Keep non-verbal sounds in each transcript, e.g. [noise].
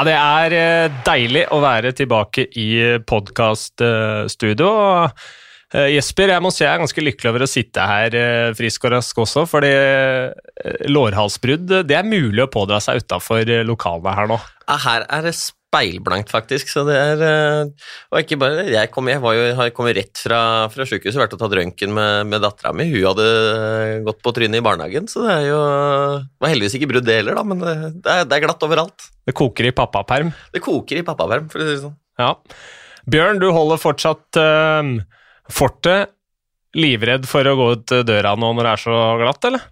Ja, det er eh, deilig å være tilbake i podkaststudio. Uh, Jesper, jeg må si jeg er ganske lykkelig over å sitte her frisk og rask også, fordi lårhalsbrudd det er mulig å pådra seg utafor lokalene her nå. Her er det speilblankt, faktisk. Så det er Og ikke bare Jeg, kom, jeg jo, har kommet rett fra, fra sykehuset, vært og tatt røntgen med, med dattera mi. Hun hadde gått på trynet i barnehagen, så det er jo det var heldigvis ikke brudd, det heller, da, men det, det, er, det er glatt overalt. Det koker i pappaperm? Det koker i pappaperm, for å si det sånn. Ja. Bjørn, du holder fortsatt uh, fortet. Livredd for å gå ut døra nå når det er så glatt, eller?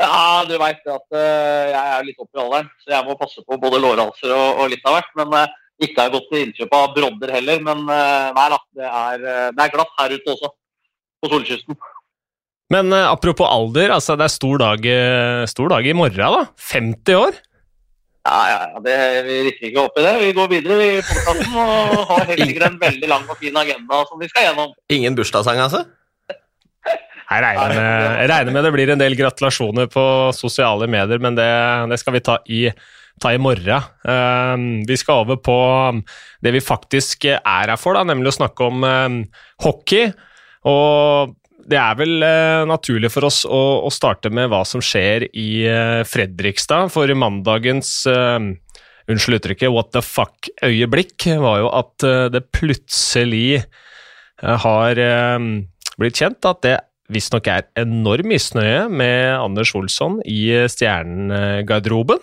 Ja, du veit at uh, jeg er litt opp i alderen, så jeg må passe på både lårhalser og, og, litt av hvert. Men uh, ikke har jeg gått til innkjøp av brodder heller. Men uh, nei da, det er, det er, glatt her ute også, på solkysten. Men apropos alder, altså det er stor dag, stor dag i morgen, da. 50 år? Ja, ja, det, vi rikker ikke opp i det. Vi går videre i podkasten og har helt sikkert en veldig lang og fin agenda som vi skal gjennom. Ingen bursdagssang, altså? Jeg regner, med, jeg regner, med, det blir en del gratulasjoner på sosiale medier, men det, det skal vi ta i, ta i morgen. Uh, vi skal over på det vi faktisk er her for, da, nemlig å snakke om uh, hockey. Og det er vel uh, naturlig for oss å, å, starte med hva som skjer i Fredrikstad. For i mandagens unnskyld uttrykket, what the fuck-øyeblikk var jo at det plutselig har blitt kjent at det visstnok er enorm misnøye med Anders Olsson i stjernegarderoben.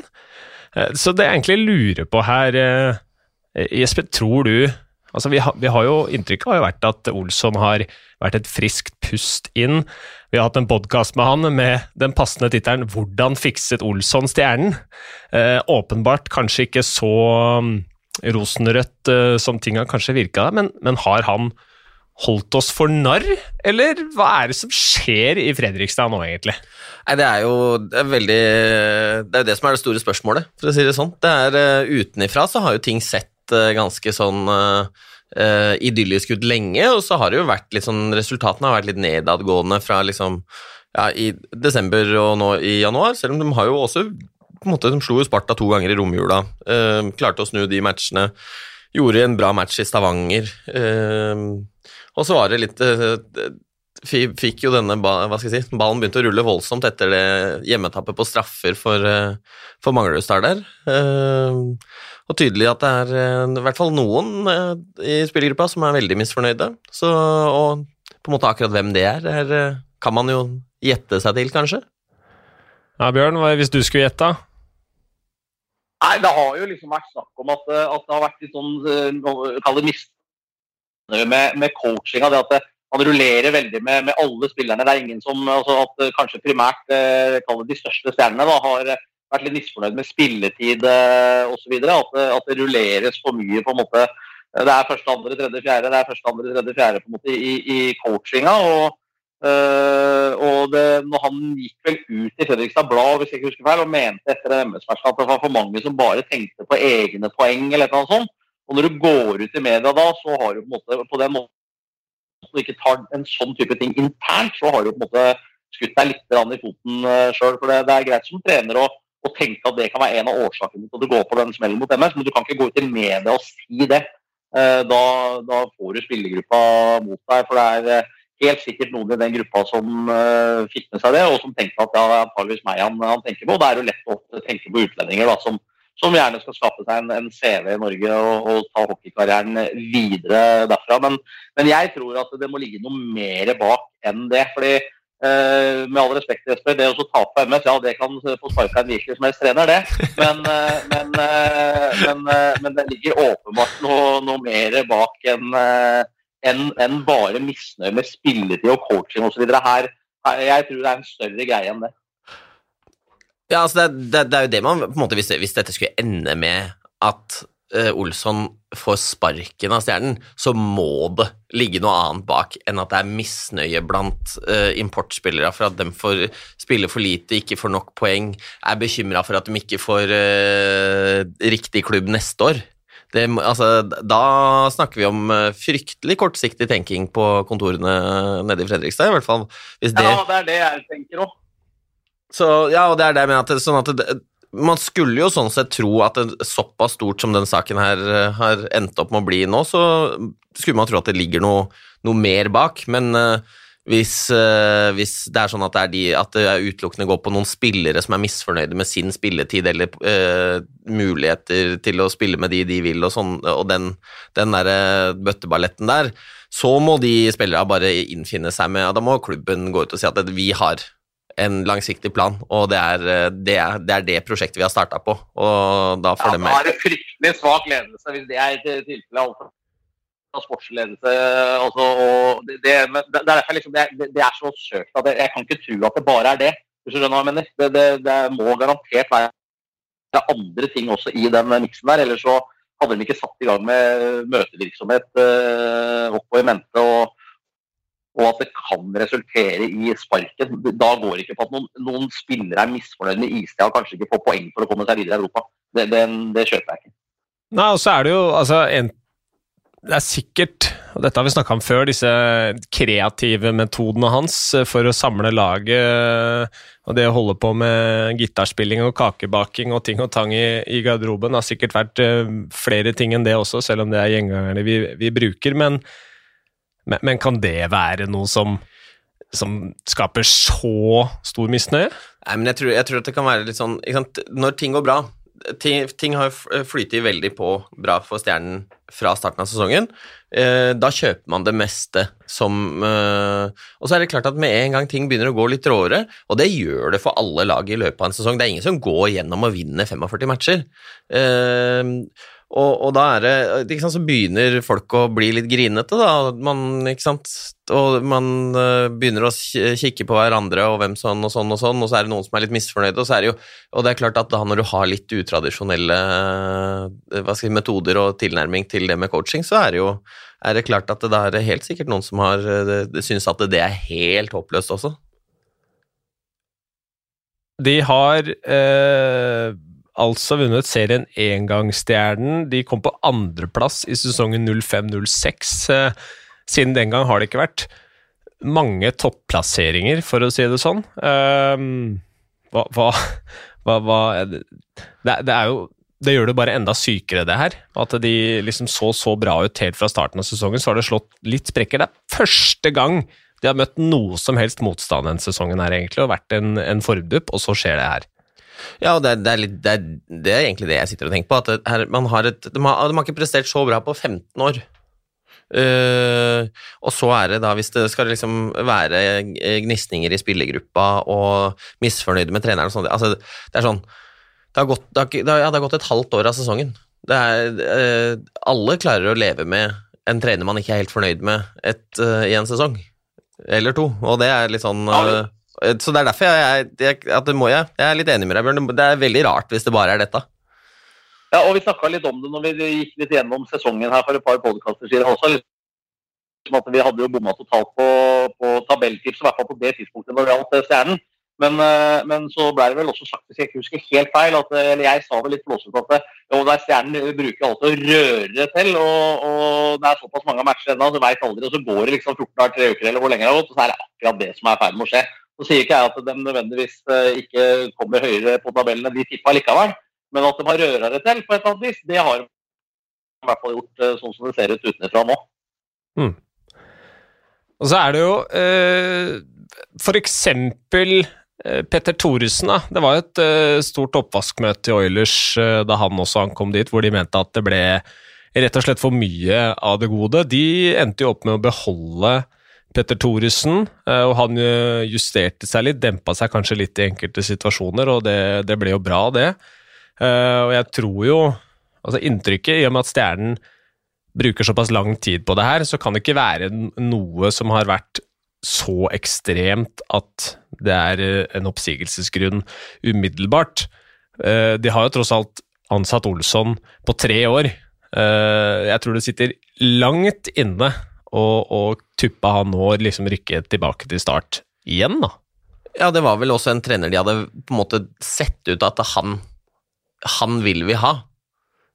Eh, så det jeg egentlig lurer på her, eh, Jesper, tror du Altså, vi har, vi har jo Inntrykket har jo vært at Olsson har vært et friskt pust inn. Vi har hatt en podkast med han med den passende tittelen 'Hvordan fikset Olsson stjernen?' Eh, åpenbart kanskje ikke så um, rosenrødt eh, som tinga kanskje virka, men, men har han holdt oss for narr, eller hva er det som skjer i Fredrikstad nå, egentlig? Nei, Det er jo det er veldig Det er jo det som er det store spørsmålet, for å si det sånn. Det er uh, Utenifra så har jo ting sett uh, ganske sånn uh, idyllisk ut lenge, og så har det jo vært litt sånn Resultatene har vært litt nedadgående fra liksom ja, i desember og nå i januar, selv om de har jo også på en måte, De slo jo Sparta to ganger i romjula, klarte å snu de matchene. Gjorde en bra match i Stavanger. Uh, og så var det litt eh, Fikk jo denne hva skal jeg si, ballen begynte å rulle voldsomt etter det hjemmetappet på straffer for, eh, for Manglerudstad der. Eh, og tydelig at det er i hvert fall noen i spillergruppa som er veldig misfornøyde. Så, og på en måte akkurat hvem det er, det kan man jo gjette seg til, kanskje. Ja, Bjørn, hvis du skulle gjette? Nei, Det har jo liksom vært snakk om at, at det har vært litt sånn Kall det mist med, med coachinga. Det at det, han rullerer veldig med, med, alle spillerne. Det er ingen som altså at eh, Kanskje primært eh, de største stjernene da, har vært litt misfornøyd med spilletid eh, osv. At, at det rulleres for mye. på en måte det er første, andre, tredje, fjerde det er første, andre, tredje, fjerde på en måte i, i coachinga. Og, Uh, og det, når han gikk vel ut i Fredrikstad Blad hvis jeg ikke husker feil, og mente etter MS-matchen at det var for mange som bare tenkte på egne poeng, eller noe sånt, og når du går ut i media da, så har du på, måte, på den måten du ikke tar en sånn type ting internt, så har du på en måte skutt deg litt i foten eh, sjøl. For det, det, er greit som trener å, å, tenke at det kan være en av årsakene til at du går på den smellen mot MS, men du kan ikke gå ut i media og si det. Uh, da, da, får du spillergruppa mot deg. For det er uh, helt sikkert noen i den gruppa som uh, fikk med seg det, og som tenkte at det er antageligvis meg han, han, tenker på. Og det er jo lett å tenke på utlendinger da, som som gjerne skal skape seg en, en CV i Norge og, og ta hockeykarrieren videre derfra. Men, men, jeg tror at det må ligge noe mer bak enn det. fordi eh, med all respekt, Jesper, det å tape MS, ja, det kan få sparka en hvilken som helst trener, det. Men, eh, men, eh, eh, men, det ligger åpenbart noe, noe mer bak enn en, en bare misnøye med spilletid og coaching osv. Her, her, jeg tror det er en større greie enn det. Ja, altså det, det, det, er jo det man på en måte, hvis, hvis dette skulle ende med at uh, Olsson får sparken av Stjernen, så må det ligge noe annet bak enn at det er misnøye blant uh, importspillere for at de får spille for lite, ikke får nok poeng, er bekymra for at de ikke får uh, riktig klubb neste år. Det, altså, da snakker vi om fryktelig kortsiktig tenking på kontorene nede i Fredrikstad, i hvert fall. Hvis det... Ja, det er det jeg tenker òg. Så, ja, og det er det med at, sånn at det, man skulle jo sånn sett tro at det såpass stort som den saken her eh, har endt opp med å bli nå, så skulle man tro at det ligger noe, noe mer bak. Men uh, hvis, uh, hvis, det er sånn at det, er de, at det utelukkende går på noen spillere som er misfornøyde med sin spilletid eller uh, muligheter til å spille med de de vil, og, sånn, og den, den der bøtteballetten der, så må de spillerne bare innfinne seg med Da må klubben gå ut og si at vi har en langsiktig plan, og det er det, er, det, er det prosjektet vi har starta på. Og da får ja, det med. Da er det fryktelig svak ledelse, hvis det er tilfellet. Altså. Sportsledelse altså, og det, det, det, er liksom, det, er så søkt at jeg kan ikke tro at det bare er det. Hvis du skjønner hva jeg mener. Det, må garantert være andre ting også i den miksen der. Ellers så hadde de ikke satt i gang med møtevirksomhet uh, opp og i mente. og og at det kan resultere i sparken. Da går det ikke på at noen, noen spillere er misfornøyd med istida og kanskje ikke får poeng for å komme seg videre i Europa. Det, det, det kjøper jeg ikke. Nei, og så er det jo altså, en, Det er sikkert, og dette har vi snakka om før, disse kreative metodene hans for å samle laget og det å holde på med gitarspilling og kakebaking og ting og tang i, i garderoben har sikkert vært uh, flere ting enn det også, selv om det er gjengangerne vi, vi bruker. men men, men, kan det være noe som, som skaper så stor misnøye? Nei, men jeg tror, jeg tror, at det kan være litt sånn Når ting går bra Ting, ting har flytet veldig på bra for Stjernen fra starten av sesongen. Eh, da kjøper man det meste som eh, Og så er det klart at med en gang ting begynner å gå litt råere, og det gjør det for alle lag i løpet av en sesong Det er ingen som går gjennom og vinner 45 matcher. Eh, og, og, da er det ikke sant, Så begynner folk å bli litt grinete, da. Man? Og man uh, begynner å kikke på hverandre og hvem sånn og sånn og sånn, og så er det noen som er litt misfornøyde. Og, så er det, jo, og det er klart at da når du har litt utradisjonelle uh, si, metoder og tilnærming til det med coaching, så er det jo er det klart at det er helt sikkert noen som har uh, syns at det er helt håpløst også. De har eh altså vunnet serien Engangsstjernen. De kom på andreplass i sesongen 05-06. Eh, siden den gang har det ikke vært mange topplasseringer, for å si det sånn. Hva, hva, hva, hva det, det, er jo det gjør det bare enda sykere, det her. At de liksom så så bra ut helt fra starten av sesongen, så har det slått litt sprekker. Det er første gang de har møtt noe som helst motstand denne sesongen her, egentlig, og vært en, en forbup, og så skjer det her. Ja, og det er, det, er litt, det, er, det er, egentlig det jeg sitter og tenker på. At her, har et, de, har, de, har, ikke prestert så bra på 15 år. Uh, og så er det da, hvis det skal liksom være gnisninger i spillergruppa og misfornøyde med treneren og sånt altså, Det er sånn det har, gått, det, har, ja, det har gått et halvt år av sesongen. Er, uh, alle klarer å leve med en trener man ikke er helt fornøyd med et, uh, i en sesong. Eller to. Og det er litt sånn Eh, så det er derfor jeg, jeg, at det jeg. Jeg er litt enig med deg, Bjørn. Det er veldig rart hvis det bare er dette. Ja, og Vi snakka litt om det når vi gikk litt gjennom sesongen her for et par podkaster siden at Vi hadde jo bomma totalt på, på tabelltips, i hvert fall på det tidspunktet når det gjaldt Stjernen. Men, eh, men, så ble det vel også sagt, hvis jeg ikke husker helt feil, at, eller jeg sa det litt flåsete, at jo, der Stjernen bruker alt å røre til. Og, og det er såpass mange matcher ennå, så veit aldri. Og så går det liksom 14 dager, tre uker eller hvor lenge det har gått, og så er det akkurat det som er i ferd med å skje. Så sier ikke jeg at de nødvendigvis eh, ikke kommer høyere på tabellene de tippa likevel, men at de har røra det til på et eller annet vis, det har de i hvert fall gjort eh, sånn som det ser ut utenfra nå. Mm. Og så er det jo eh, eksempel eh, Petter Thoresen, da. Det var et eh, stort oppvaskmøte i Oilers eh, da han også ankom dit, hvor de mente at det ble rett og slett for mye av det gode. De endte jo opp med å beholde Petter Thoresen, eh, og han eh, justerte seg litt, dempa seg kanskje litt i enkelte situasjoner, og det, det ble jo bra, det. Eh, og jeg tror jo Altså, inntrykket, i og med at Stjernen bruker såpass lang tid på det her, så kan det ikke være noe som har vært så ekstremt at det er en oppsigelsesgrunn umiddelbart. De har jo tross alt ansatt Olsson på tre år. Jeg tror det sitter langt inne og, og Tuppa han nå liksom rykket tilbake til start igjen, da. Ja, det var vel også en trener de hadde på en måte sett ut at han, han vil vi ha.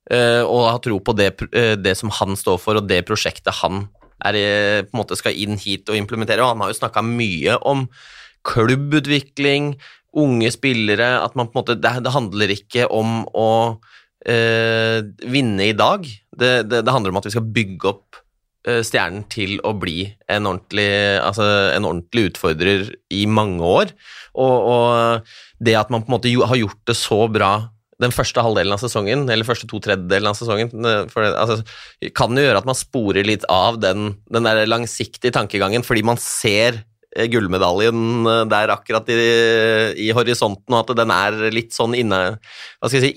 Uh, og ha tro på det, uh, det, som han står for, og det prosjektet han er, på en måte skal inn hit og implementere. Og han har jo snakka mye om klubbutvikling, unge spillere At man på en måte Det, det handler ikke om å eh, vinne i dag. Det, det, det, handler om at vi skal bygge opp eh, stjernen til å bli en ordentlig, altså en ordentlig utfordrer i mange år. Og, og, det at man på en måte har gjort det så bra den første halvdelen av sesongen, eller første to tredjedelen av sesongen, det, altså, kan jo gjøre at man sporer litt av den, den der langsiktige tankegangen, fordi man ser Eh, gullmedaljen eh, der akkurat i, i, horisonten, og at den er litt sånn jeg si,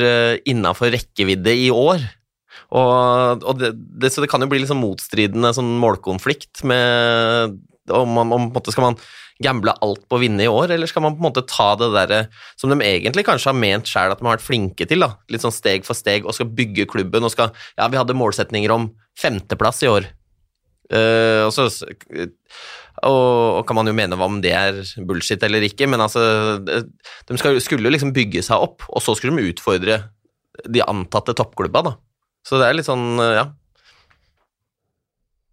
eh, innafor rekkevidde i år. Og, og det, det, så det kan jo bli sånn motstridende sånn målkonflikt med om man, om, måte, Skal man gamble alt på å vinne i år, eller skal man på en måte ta det derre som de egentlig kanskje har ment sjøl at de har vært flinke til, da, litt sånn steg for steg, og skal bygge klubben og skal Ja, vi hadde målsetninger om femteplass i år. Uh, og så og, og, kan man jo mene hva om det er bullshit eller ikke, men altså De skal, skulle jo liksom bygge seg opp, og så skulle de utfordre de antatte toppklubba, da. Så det er litt sånn, ja.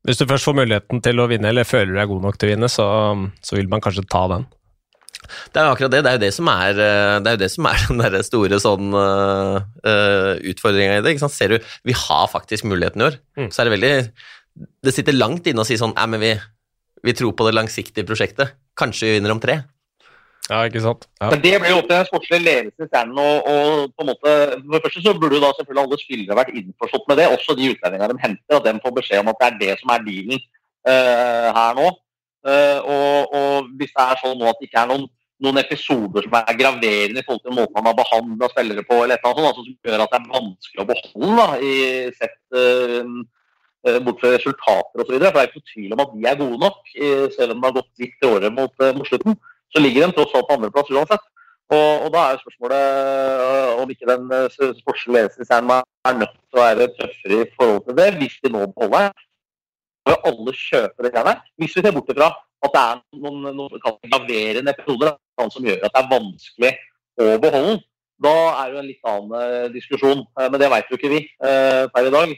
Hvis du først får muligheten til å vinne, eller føler du deg god nok til å vinne, så, så vil man kanskje ta den. Det er jo akkurat det. Det er jo det som er, det er, det som er [laughs] den der store sånn uh, utfordringa i det. Ikke sant? Ser du, vi har faktisk muligheten i år. Mm. Så er det veldig Det sitter langt inne å si sånn Nei, men vi, vi tror på det langsiktige prosjektet. Kanskje vi vinner om tre. Ja, ikke sant. Ja. Men Det blir jo opp til den sportslige ledelsen i stjernen. Og, og, på en måte, for det første så burde da selvfølgelig alle spillere vært innforstått med det, også de utlendingene de henter, at de får beskjed om at det er det som er dealen uh, her nå. Uh, og, og, hvis det er sånn nå at det ikke er noen, noen episoder som er graverende i forhold til måten man har behandla spillere på, eller et eller annet sånt, altså, som gjør at det er vanskelig å beholde da, i sett uh, bort fra resultater osv. For det er ikke tvil om at de er gode nok, selv om det har gått litt året mot, mot slutten. Så ligger de tross alt på andreplass uansett. Og, og, da er spørsmålet eh, om ikke den sportslige ledelsen i Stjernen er nødt til å være tøffere i forhold til det, hvis de nå beholder det. Alle kjøper det gjerne. Hvis vi ser bort ifra at det er noen, noen graverende episoder som gjør at det er vanskelig å beholde den, da er det jo en litt annen diskusjon. Men det vet jo ikke vi per i dag.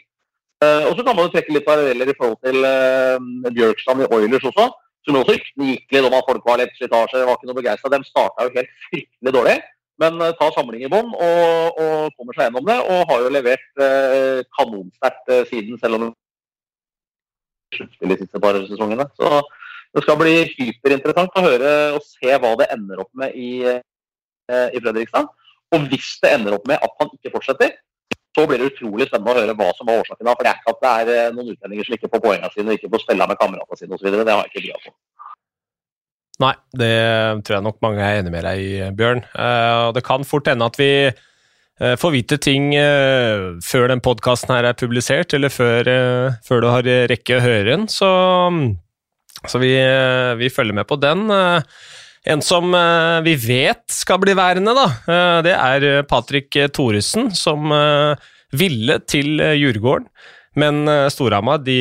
Uh, og så kan man jo trekke litt paralleller i forhold til Bjørkstrand i Oilers også. Som også gikk litt om at folk var lett slitasje, var ikke noe begeistra. De starta jo helt fryktelig dårlig, men ta tar samling i bånn og, og, kommer seg gjennom det. Og har jo levert eh, kanonsterkt siden, selv om sluttspill de siste par sesongene. Så det skal bli hyperinteressant å høre og se hva det ender opp med i, i Fredrikstad. Og hvis det ender opp med at han ikke fortsetter, så blir det utrolig spennende å høre hva som var årsaken. For det er ikke at det er eh, noen utlendinger som ikke får poengene sine og ikke får spille med kameratene sine osv. Det har jeg ikke trua på. Nei, det tror jeg nok mange er enig med deg i, Bjørn. Uh, det kan fort hende at vi uh, får vite ting før den podkasten her er publisert, eller før, før, du har rekke å høre den. Så, så vi, vi, følger med på den. En som uh, vi vet skal bli værende, da, uh, det er eh, Patrick Thoresen, som ville til Djurgården. Men Storhamar de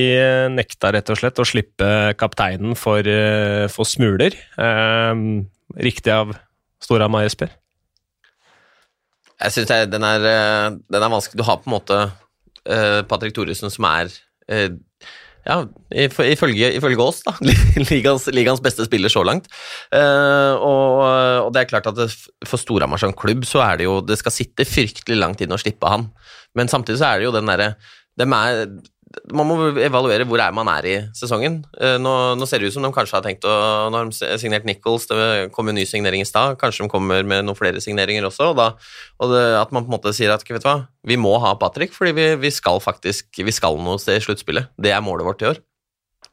nekta rett og slett å slippe kapteinen for, for smuler. riktig av Storhamar, Jesper? Jeg syns den, den, er vanskelig. Du har på en måte Patrick Thoresen som er ja, ifølge, ifølge oss, da. [laughs] Ligans, ligans, beste spiller så langt. Uh, og, og, det er klart at for Storhamar som klubb så er det jo Det skal sitte fryktelig langt inn å slippe han. Men samtidig så er det jo den derre man må evaluere hvor er man er i sesongen. Eh, nå, nå, ser det ut som de kanskje har tenkt å Nå har de signert Nichols, det kom en ny signering i stad. Kanskje de kommer med noen flere signeringer også. Og, da, og det, at man på en måte sier at vet du hva, vi må ha Patrick, fordi vi, vi skal faktisk vi skal noe sted i sluttspillet. Det er målet vårt i år.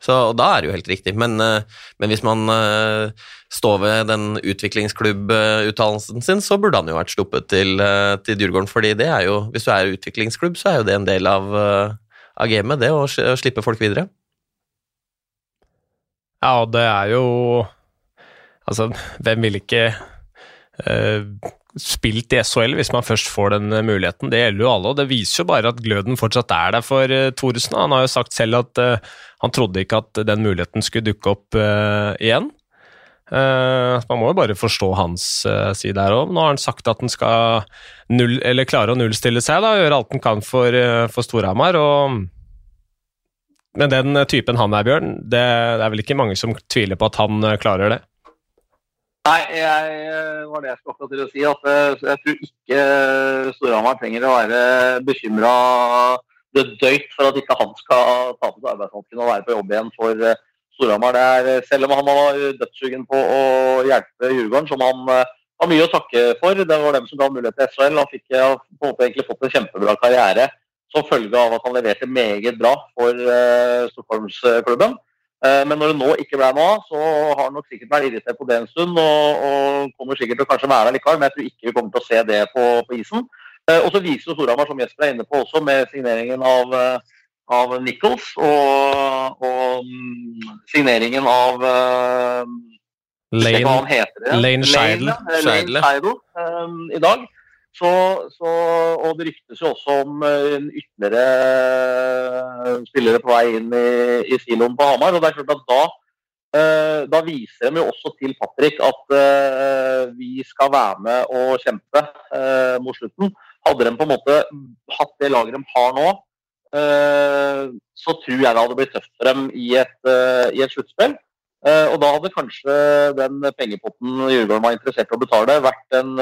Så Da er det jo helt riktig. Men, eh, men hvis man uh, står ved den utviklingsklubbuttalelsen sin, så burde han jo vært sluppet til, til Djurgården. fordi det er jo, hvis du er utviklingsklubb, så er jo det en del av av gamet, det, å, slippe folk videre. Ja, og det er jo Altså, hvem vil ikke uh, spilt i SHL hvis man først får den muligheten? Det gjelder jo alle, og det viser jo bare at gløden fortsatt er der for uh, Thoresen. Han har jo sagt selv at uh, han trodde ikke at den muligheten skulle dukke opp igjen. Man må jo bare forstå hans side her òg. Nå har han sagt at han skal null, klare å nullstille seg, da, gjøre alt han kan for, for Storhamar. og men den typen han er, Bjørn, det, det, er vel ikke mange som tviler på at han klarer det? Nei, jeg var det jeg skulle akkurat til å si. at Jeg tror ikke Storhamar trenger å være bekymra døyt for at ikke han skal ta på seg arbeidshanskene og være på jobb igjen for eh, Der, Selv om han var dødssugen på å hjelpe Djurgården, som han har mye å takke for. Det var dem som ga mulighet til SHL. Han fikk på en måte egentlig fått en kjempebra karriere som følge av at han leverte meget bra for uh, Stockholmsklubben. Uh, men når det nå ikke ble noe av, så har han nok sikkert vært irritert på det en stund. Og, og kommer sikkert til å kanskje være der likevel, men jeg tror ikke vi kommer til å se det på, på isen. Uh, og så viser jo Storhamar, som Jesper er inne på også, med signeringen av, av Nichols og, og um, signeringen av Lane, hva han heter det. Lane Scheidel. Lane Scheidel um, i dag. Så, så, og det ryktes jo også om uh, ytterligere uh, spillere på vei inn i, i siloen på Hamar. og det er klart at Da, uh, da viser de jo også til Patrick at vi skal være med og kjempe mot slutten. Hadde de på en måte hatt det laget de har nå, så tror jeg det hadde blitt tøft for dem i et, i et sluttspill. Eh, og da hadde kanskje den pengepotten Djurgården var interessert i å betale, vært en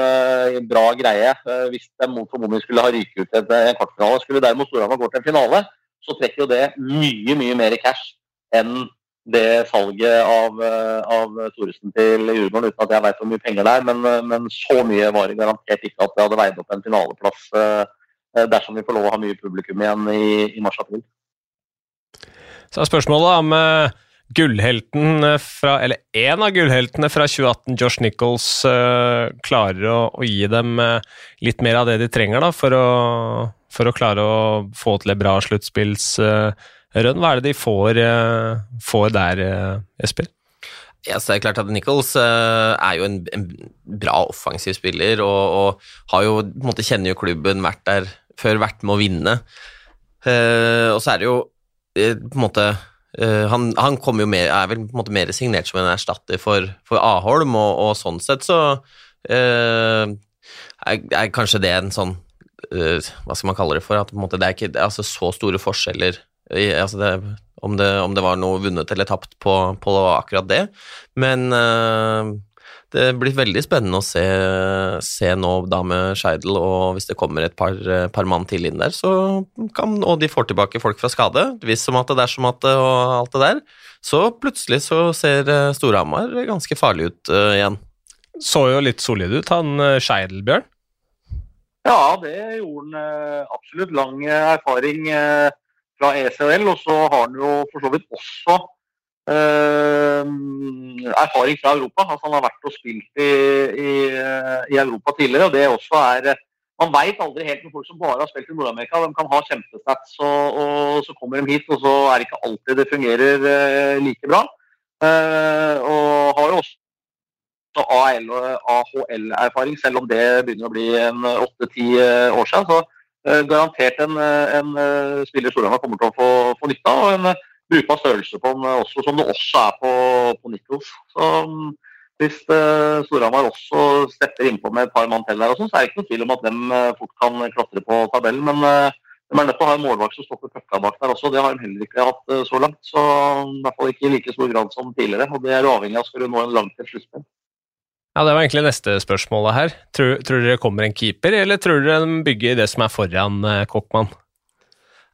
bra greie. Hvis de mot formodning skulle ha ryket ut en, en kvartfinale. Skulle derimot Storhamar gå til en finale, så trekker jo det mye, mye mer cash enn det salget av, av Thoresen til Djurgården, uten at jeg veit hvor mye penger det er. Men, men, så mye var det garantert ikke at det hadde veid opp en finaleplass dersom vi får lov å ha mye publikum igjen i, i mars-april. Så er spørsmålet om gullhelten eh, fra, eller én av gullheltene fra 2018, Josh Nichols, uh, klarer å, å, gi dem litt mer av det de trenger da, for, å, for å klare å få til et bra sluttspillsrun. Hva er det de får, får der, Espen? Ja, så det er klart at Nichols er jo en, en, bra offensiv spiller, og, og, jo, på en måte kjenner jo klubben, vært der før, vært med å vinne. og så er det jo på en måte Uh, han, han jo mer, er vel på en måte mer signert som en erstatter for, for Aholm, og, og, sånn sett så uh, er, er, kanskje det en sånn uh, Hva skal man kalle det for? At måte, det er ikke det er altså så store forskjeller altså det, om, det, om, det, var noe vunnet eller tapt på, på akkurat det. Men det blir veldig spennende å se, se nå da med Scheidel, og hvis det kommer et par, par mann til inn der, så kan, og de får tilbake folk fra skade, hvis som at det er som at det, og alt det der, så plutselig så ser eh, Storhamar ganske farlig ut uh, igjen. Så jo litt solid ut, han uh, Scheidel, Bjørn? Ja, det gjorde han uh, absolutt. Lang erfaring fra ECHL, og så har han jo for så vidt også eh, erfaring fra Europa. Altså, han har vært og spilt i, i, i Europa tidligere. og det også er Man veit aldri helt med folk som bare har spilt i Nord-Amerika. De kan ha kjempestats, og, og, så kommer de hit, og så er det ikke alltid det fungerer eh, like bra. Eh, og har jo også AHL-erfaring, selv om det begynner å bli en åtte-ti år siden. Så garantert en, en spiller Storhamar kommer til å få, få nytte av. og en brukbar størrelse på den også, som det også er på, på Nichols. Så um, hvis uh, Storhamar også stepper innpå med et par mann til der, også, så er det ikke noe tvil om at de fort kan klatre på tabellen. Men de er nødt til å ha en målvakt som stopper pucka bak der også. Det har de heller ikke hatt så langt. Så um, I hvert fall ikke i like stor grad som tidligere. og Det er avhengig av skal du nå en langt til sluttspill. Ja, Det var egentlig neste spørsmålet her. Tror, tror dere kommer en keeper, eller tror dere de bygger det som er foran Kokkmann?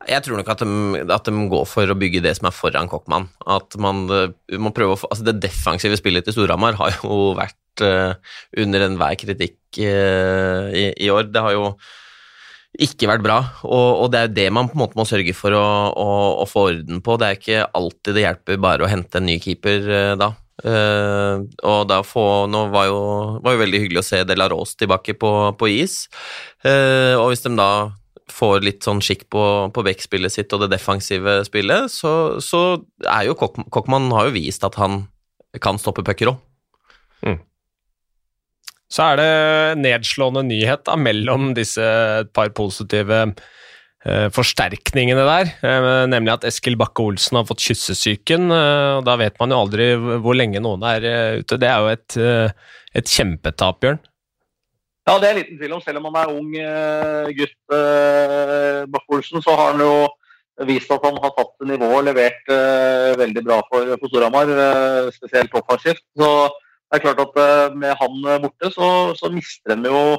Jeg tror nok at de, at de, går for å bygge det som er foran Kokkmann. At man eh, må prøve å få, altså Det defensive spillet til Storhamar har jo vært uh, under enhver kritikk uh, i, i, år. Det har jo ikke vært bra, og, og, det er jo det man på en måte må sørge for å, å, å, få orden på. Det er ikke alltid det hjelper bare å hente en ny keeper uh, da. Og da få, Nå var jo, var jo veldig hyggelig å se De La Rose tilbake på, på is, og hvis de da får litt sånn skikk på, på backspillet sitt og det defensive spillet, så, så er jo Kok Kokkmann har jo vist at han kan stoppe pucker òg. Mm. Så er det nedslående nyhet da, mellom disse et par positive forsterkningene der, eh, nemlig at Eskil Bakke-Olsen har fått kyssesyken. Eh, og Da vet man jo aldri hvor lenge noen er eh, ute. Det er jo et, eh, et kjempetap, Bjørn. Ja, det er liten tvil om. Selv om han er ung gutt, Bakke-Olsen, så har han jo vist at han har tatt nivået og levert veldig bra for, for Storhamar, spesielt offensivt. Så det er klart at med han borte, så, så mister de jo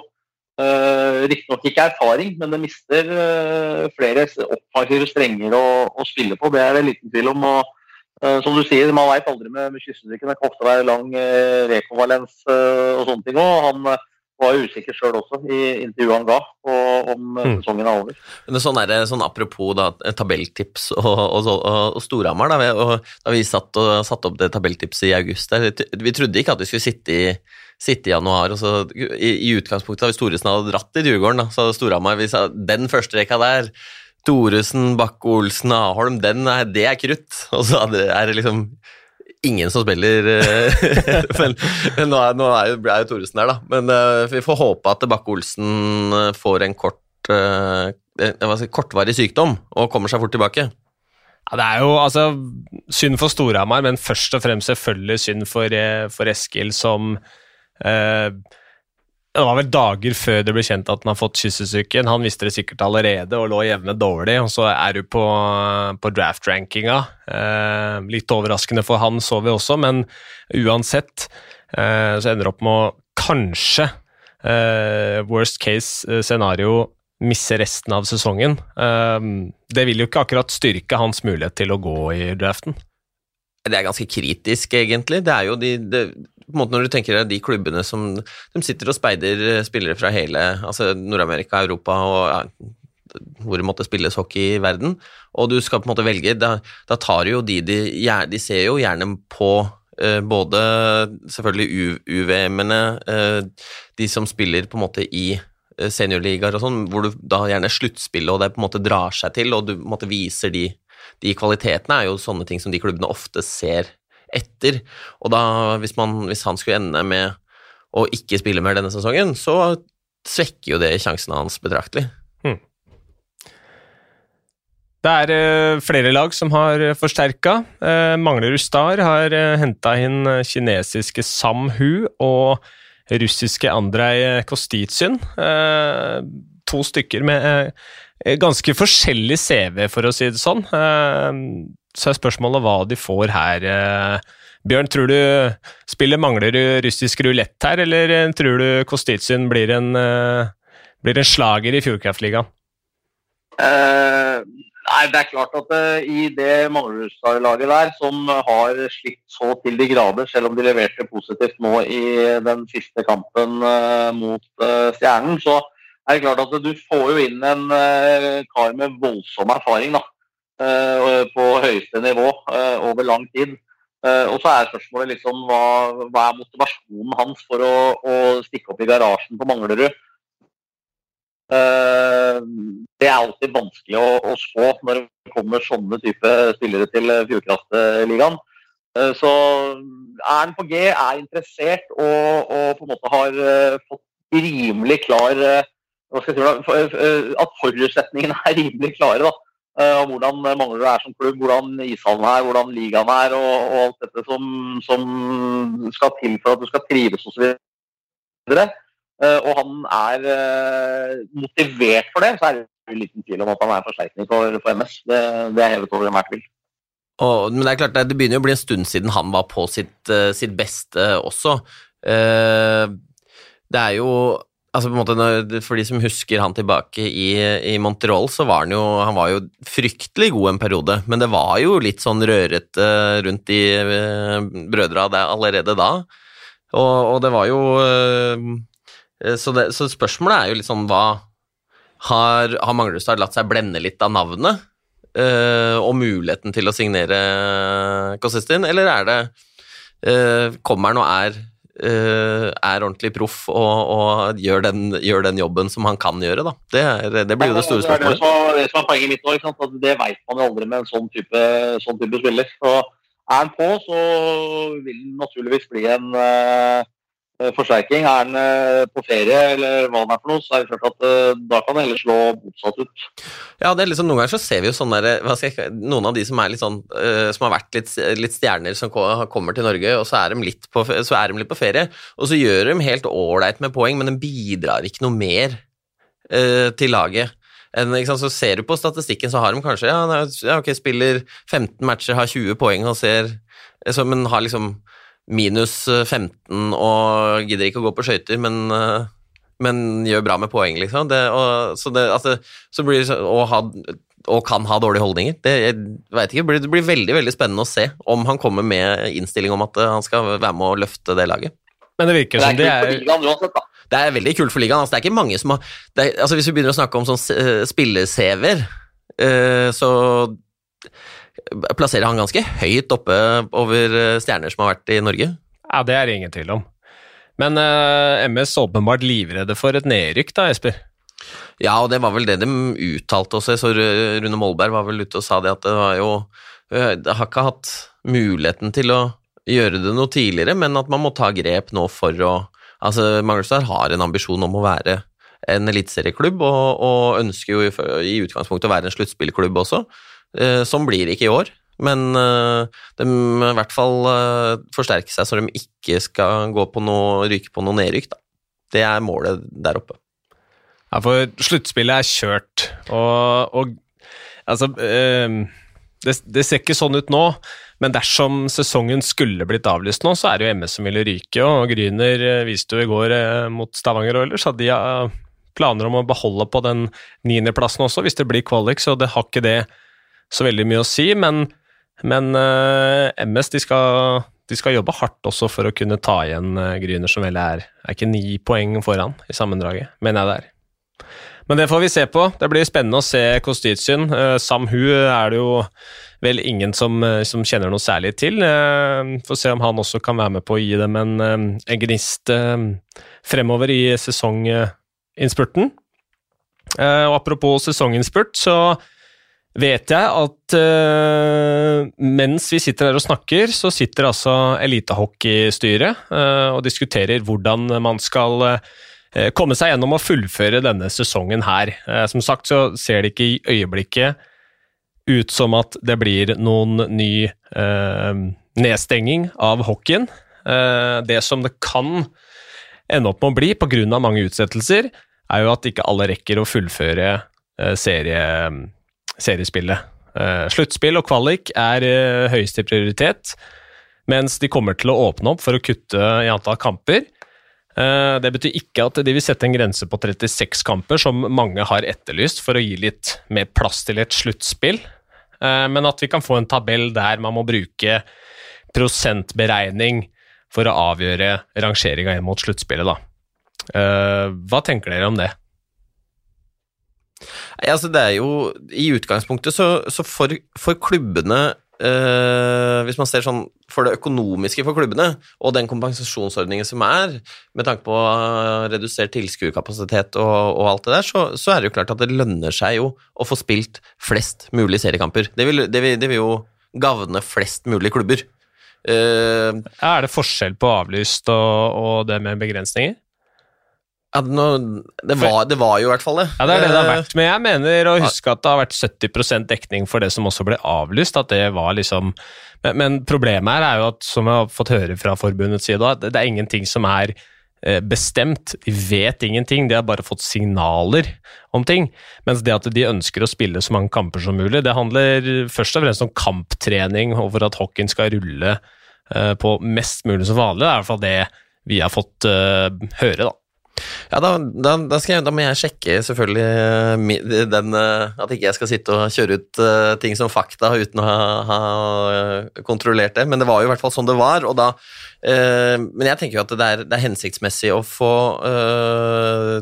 uh, riktignok ikke erfaring, men det mister uh, flere offensive strenger å, spille på. Det er det liten tvil om. og uh, som du sier, Man veit aldri med, med kyssestykken. Det kan ofte være lang uh, rekonvalens og sånne ting. òg. han var usikker sjøl også i intervjuet han ga på, om mm. sesongen er over. Men sånn er det, sånn Apropos da, tabelltips og, og, og, og Storhamar. Da, da vi satt og satte opp det tabelltipset i august der, Vi trodde ikke at vi skulle sitte i, sitte i januar. og så I, i utgangspunktet Hvis Storesen hadde dratt i Djurgården, da, så Storhamar vi sa den første rekka der Thoresen, Bakke-Olsen, Aholm, den er, det er krutt. Og så er det liksom ingen som spiller eh, [laughs] Men, men nå, er, nå er, jo, er jo Thoresen der, da. Men uh, vi får håpe at Bakke-Olsen eh, får en kort uh, si, kortvarig sykdom og kommer seg fort tilbake. Ja, Det er jo altså, synd for Storhamar, men først og fremst selvfølgelig synd for, for Eskil, som uh, det var vel dager før det ble kjent at han har fått kyssesyken. Han visste det sikkert allerede og lå jevne dårlig, og så er du på, på draft-rankinga. Eh, litt overraskende for han, så vi også, men uansett eh, så ender det opp med å kanskje, eh, worst case eh, scenario, misse resten av sesongen. Eh, det vil jo ikke akkurat styrke hans mulighet til å gå i draften. Det er ganske kritisk, egentlig. Det er jo de, de måte Når du tenker deg de klubbene som de sitter og speider eh, spillere fra hele altså Nord-Amerika, Europa og ja, hvor det måtte spilles hockey i verden, og du skal på en måte velge, da, da tar jo de, de De ser jo gjerne på eh, både selvfølgelig UVM-ene, eh, de som spiller på en måte i eh, seniorligaer og sånn, hvor du da gjerne sluttspillet og det på en måte drar seg til, og du på en måte viser de, de kvalitetene, er jo sånne ting som de klubbene ofte ser etter. Og da, hvis, man, hvis han skulle ende med å ikke spille mer denne sesongen, så svekker jo det sjansene hans betraktelig. Hmm. Det er uh, flere lag som har uh, forsterka. Uh, Manglerud Star har henta inn kinesiske Sam Hu og russiske Andrej Kostitsyn. to stykker med ganske forskjellig CV, for å si det sånn så er spørsmålet hva de får her. Eh, Bjørn, tror du spillet mangler russisk rulett her, eller eh, tror du Kostitsyn blir en, eh, blir en slager i Fjordkraftligaen? Uh, nei, det er klart at uh, i det Manglerudstad-laget der, som har slitt så til de grader, selv om de leverte positivt nå i den siste kampen uh, mot Stjernen, så er det klart at du får jo inn en kar med voldsom erfaring. da på høyeste nivå eh, over lang tid. Eh, og så er spørsmålet liksom hva, hva er motivasjonen hans for å, å, stikke opp i garasjen på Manglerud? Det er alltid vanskelig å, å spå når det kommer sånne type spillere til Fjordkraftligaen. Så er han på G, er interessert og, og, på en måte har fått rimelig klar si, At forutsetningene er rimelig klare. da Eh, og hvordan Manglerud er som klubb, hvordan ishallen er, hvordan ligaen er og, og alt dette som, som, skal til for at du skal trives osv. Uh, og han er uh, motivert for det, så er det liten tvil om at han er forsterkning for, for MS. Det, det, er hevet over enhver tvil. Og, men det er klart, det begynner jo å bli en stund siden han var på sitt, sitt beste også. det er jo altså på en måte, For de som husker han tilbake i, i Montreal, så var han jo han var jo fryktelig god en periode. Men det var jo litt sånn rørete rundt de uh, brødra allerede da. Og, og det var jo uh, så, det, så, spørsmålet er jo litt sånn hva Har, har Manglerudstad latt seg blende litt av navnet og muligheten til å signere Kosistin, eller er det Kommer han og er er ordentlig proff og, og gjør, den, gjør, den, jobben som han kan gjøre. Da. Det, er, det blir jo det store spørsmålet. Det er det som er poenget mitt òg. Det vet man jo aldri med en sånn type, sånn type spiller. Så er han på, så vil han naturligvis bli en uh, Eh, forsterking. Er han eh, på ferie eller hva han er for noe, så er det klart at eh, da kan det heller slå motsatt ut. Ja, det er liksom, Noen ganger så ser vi jo sånn der, jeg, noen av de som er litt sånn, som har vært litt, litt stjerner, som kommer til Norge, og så er, de litt på, er de litt på ferie. Og så gjør de helt ålreit med poeng, men de bidrar ikke noe mer til laget. En, så ser du på statistikken, så har de kanskje ja, ok, spiller 15 matcher, har 20 poeng og ser så, Men har liksom minus 15 og gidder ikke å gå på skøyter, men, men, gjør bra med poeng, liksom. Det, og, så, det, altså, så blir det, og, ha, og, kan ha dårlige holdninger. Det, jeg vet ikke, det blir, det blir veldig veldig spennende å se om han kommer med innstilling om at han skal være med å løfte det laget. Men det virker som det er, det er veldig kult for ligaen. Altså, det er ikke mange som har er, altså, Hvis vi begynner å snakke om sånn spille-CV-er, uh, så plasserer han ganske høyt oppe over eh, stjerner som har vært i Norge. Ja, det er det ingen tvil om. Men uh, eh, MS åpenbart livredde for et nedrykk, da, Esper? Ja, og det var vel det de uttalte også. Så Rune Molberg var vel ute og sa det at det var jo Det har ikke hatt muligheten til å gjøre det noe tidligere, men at man må ta grep nå for å Altså, Manglerstad har en ambisjon om å være en eliteserieklubb, og, og, ønsker jo i, i utgangspunktet å være en sluttspillklubb også, eh, blir det ikke i år. Men eh, de i hvert fall eh, forsterker seg så de ikke skal gå på noe, ryke på noe nedrykk. Da. Det er målet der oppe. Ja, for sluttspillet er kjørt, og, og altså øh, det, det, ser ikke sånn ut nå. Men dersom sesongen skulle blitt avlyst nå, så er det jo MS som ville ryke. Og Gryner viste jo i går eh, mot Stavanger Oilers at de har planer om å beholde på den niendeplassen også, hvis det blir kvalik, så det har ikke det så veldig mye å si. Men, men uh, eh, MS de skal, de skal, jobbe hardt også for å kunne ta igjen uh, Gryner, som vel er, er ikke ni poeng foran i sammendraget, mener jeg det er. Men det får vi se på. Det blir spennende å se Kostitsyn. Uh, Sam Hu er det jo vel ingen som, eh, som, kjenner noe særlig til. Eh, får se om han også kan være med på å gi dem en, eh, en gnist fremover i sesonginnspurten. Og apropos sesonginnspurt, så vet jeg at uh, mens vi sitter her og snakker, så sitter altså elitehockeystyret uh, og diskuterer hvordan man skal uh, komme seg gjennom og fullføre denne sesongen her. som sagt så ser det ikke i øyeblikket ut som at det blir noen ny nedstenging av hockeyen. Det som det kan ende opp med å bli pga. mange utsettelser, er jo at ikke alle rekker å fullføre serie, seriespillet. Eh, sluttspill og kvalik er eh, høyeste prioritet, mens de kommer til å åpne opp for å kutte i antall kamper. Eh, det betyr ikke at de vil sette en grense på 36 kamper, som mange har etterlyst, for å gi litt mer plass til et sluttspill. Men at vi kan få en tabell der man må bruke prosentberegning for å avgjøre rangeringa inn mot sluttspillet, da. Hva tenker dere om det? Altså, det er jo I utgangspunktet så, så for, for, klubbene Uh, hvis man ser sånn for det økonomiske for klubbene, og den kompensasjonsordningen som er, med tanke på redusert tilskuerkapasitet og, og, alt det der, så, så, er det jo klart at det lønner seg jo å få spilt flest mulig seriekamper. Det vil, det vil, det vil jo gagne flest mulig klubber. Uh, er det forskjell på avlyst og, og det med begrensninger? Ja, det, var, det, var, jo i hvert fall det. Ja, Det er det det har vært. Men jeg mener å huske at det har vært 70% dekning for det som også ble avlyst. At det var liksom Men, men problemet her er jo at, som jeg har fått høre fra forbundets side, at det er ingenting som er eh, bestemt. De vet ingenting, de har bare fått signaler om ting. Mens det at de ønsker å spille så mange kamper som mulig, det handler først og fremst om kamptrening og for at hockeyen skal rulle eh, på mest mulig som vanlig. Det er i hvert fall det vi har fått høre, da. Ja, da, da, da, jeg, da, må jeg sjekke selvfølgelig eh, den, eh, at ikke jeg skal sitte og kjøre ut uh, ting som fakta uten å ha, ha, kontrollert det. Men det var jo i hvert fall sånn det var. og da uh, Men jeg tenker jo at det er, det er hensiktsmessig å få uh,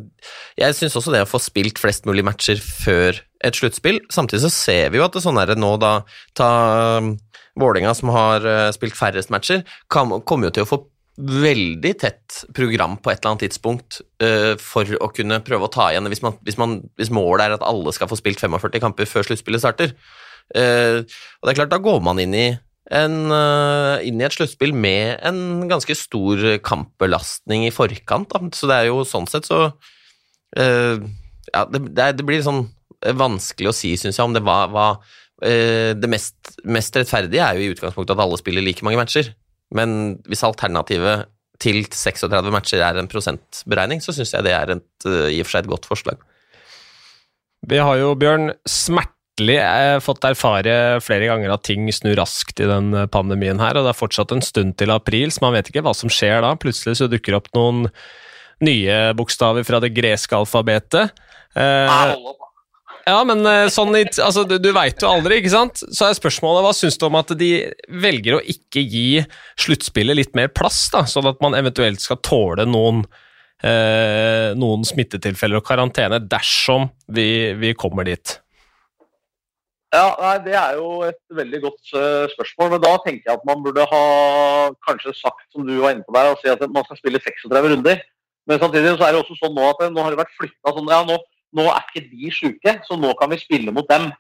Jeg syns også det å få spilt flest mulig matcher før et sluttspill. Samtidig så ser vi jo at det sånn er det nå, da ta Vålerenga, som har spilt færrest matcher, kommer jo til å få veldig tett program på et eller annet tidspunkt uh, for å kunne prøve å ta igjen hvis, hvis, hvis, målet er at alle skal få spilt 45 kamper før sluttspillet starter. Uh, og det er klart, da går man inn i, en, uh, inn i et sluttspill med en ganske stor kampbelastning i forkant. Da. Så det er jo sånn sett så Ja, det, det, blir sånn vanskelig å si, syns jeg, om det var, var Det mest, mest rettferdige er jo i utgangspunktet at alle spiller like mange matcher. Men hvis alternativet til 36 matcher er en prosentberegning, så syns jeg det er et, uh, i og for seg et godt forslag. Vi har jo, Bjørn, smertelig eh, fått erfare flere ganger at ting snur raskt i den pandemien her, og det er fortsatt en stund til april, så man vet ikke hva som skjer da. Plutselig så dukker opp noen nye bokstaver fra det greske alfabetet. Eh, ja, men sånn i, altså, du, du veit jo aldri, ikke sant? Så er spørsmålet hva syns du om at de velger å ikke gi sluttspillet litt mer plass, da, sånn at man eventuelt skal tåle noen eh, noen smittetilfeller og karantene dersom vi, vi kommer dit? Ja, nei, Det er jo et veldig godt uh, spørsmål. men Da tenker jeg at man burde ha kanskje sagt som du var inne på der, og si at man skal spille 36 runder. Men samtidig så er det også sånn nå at nå har det vært flytta sånn ja, nå, nå, er ikke de sjuke, så nå kan vi spille mot dem.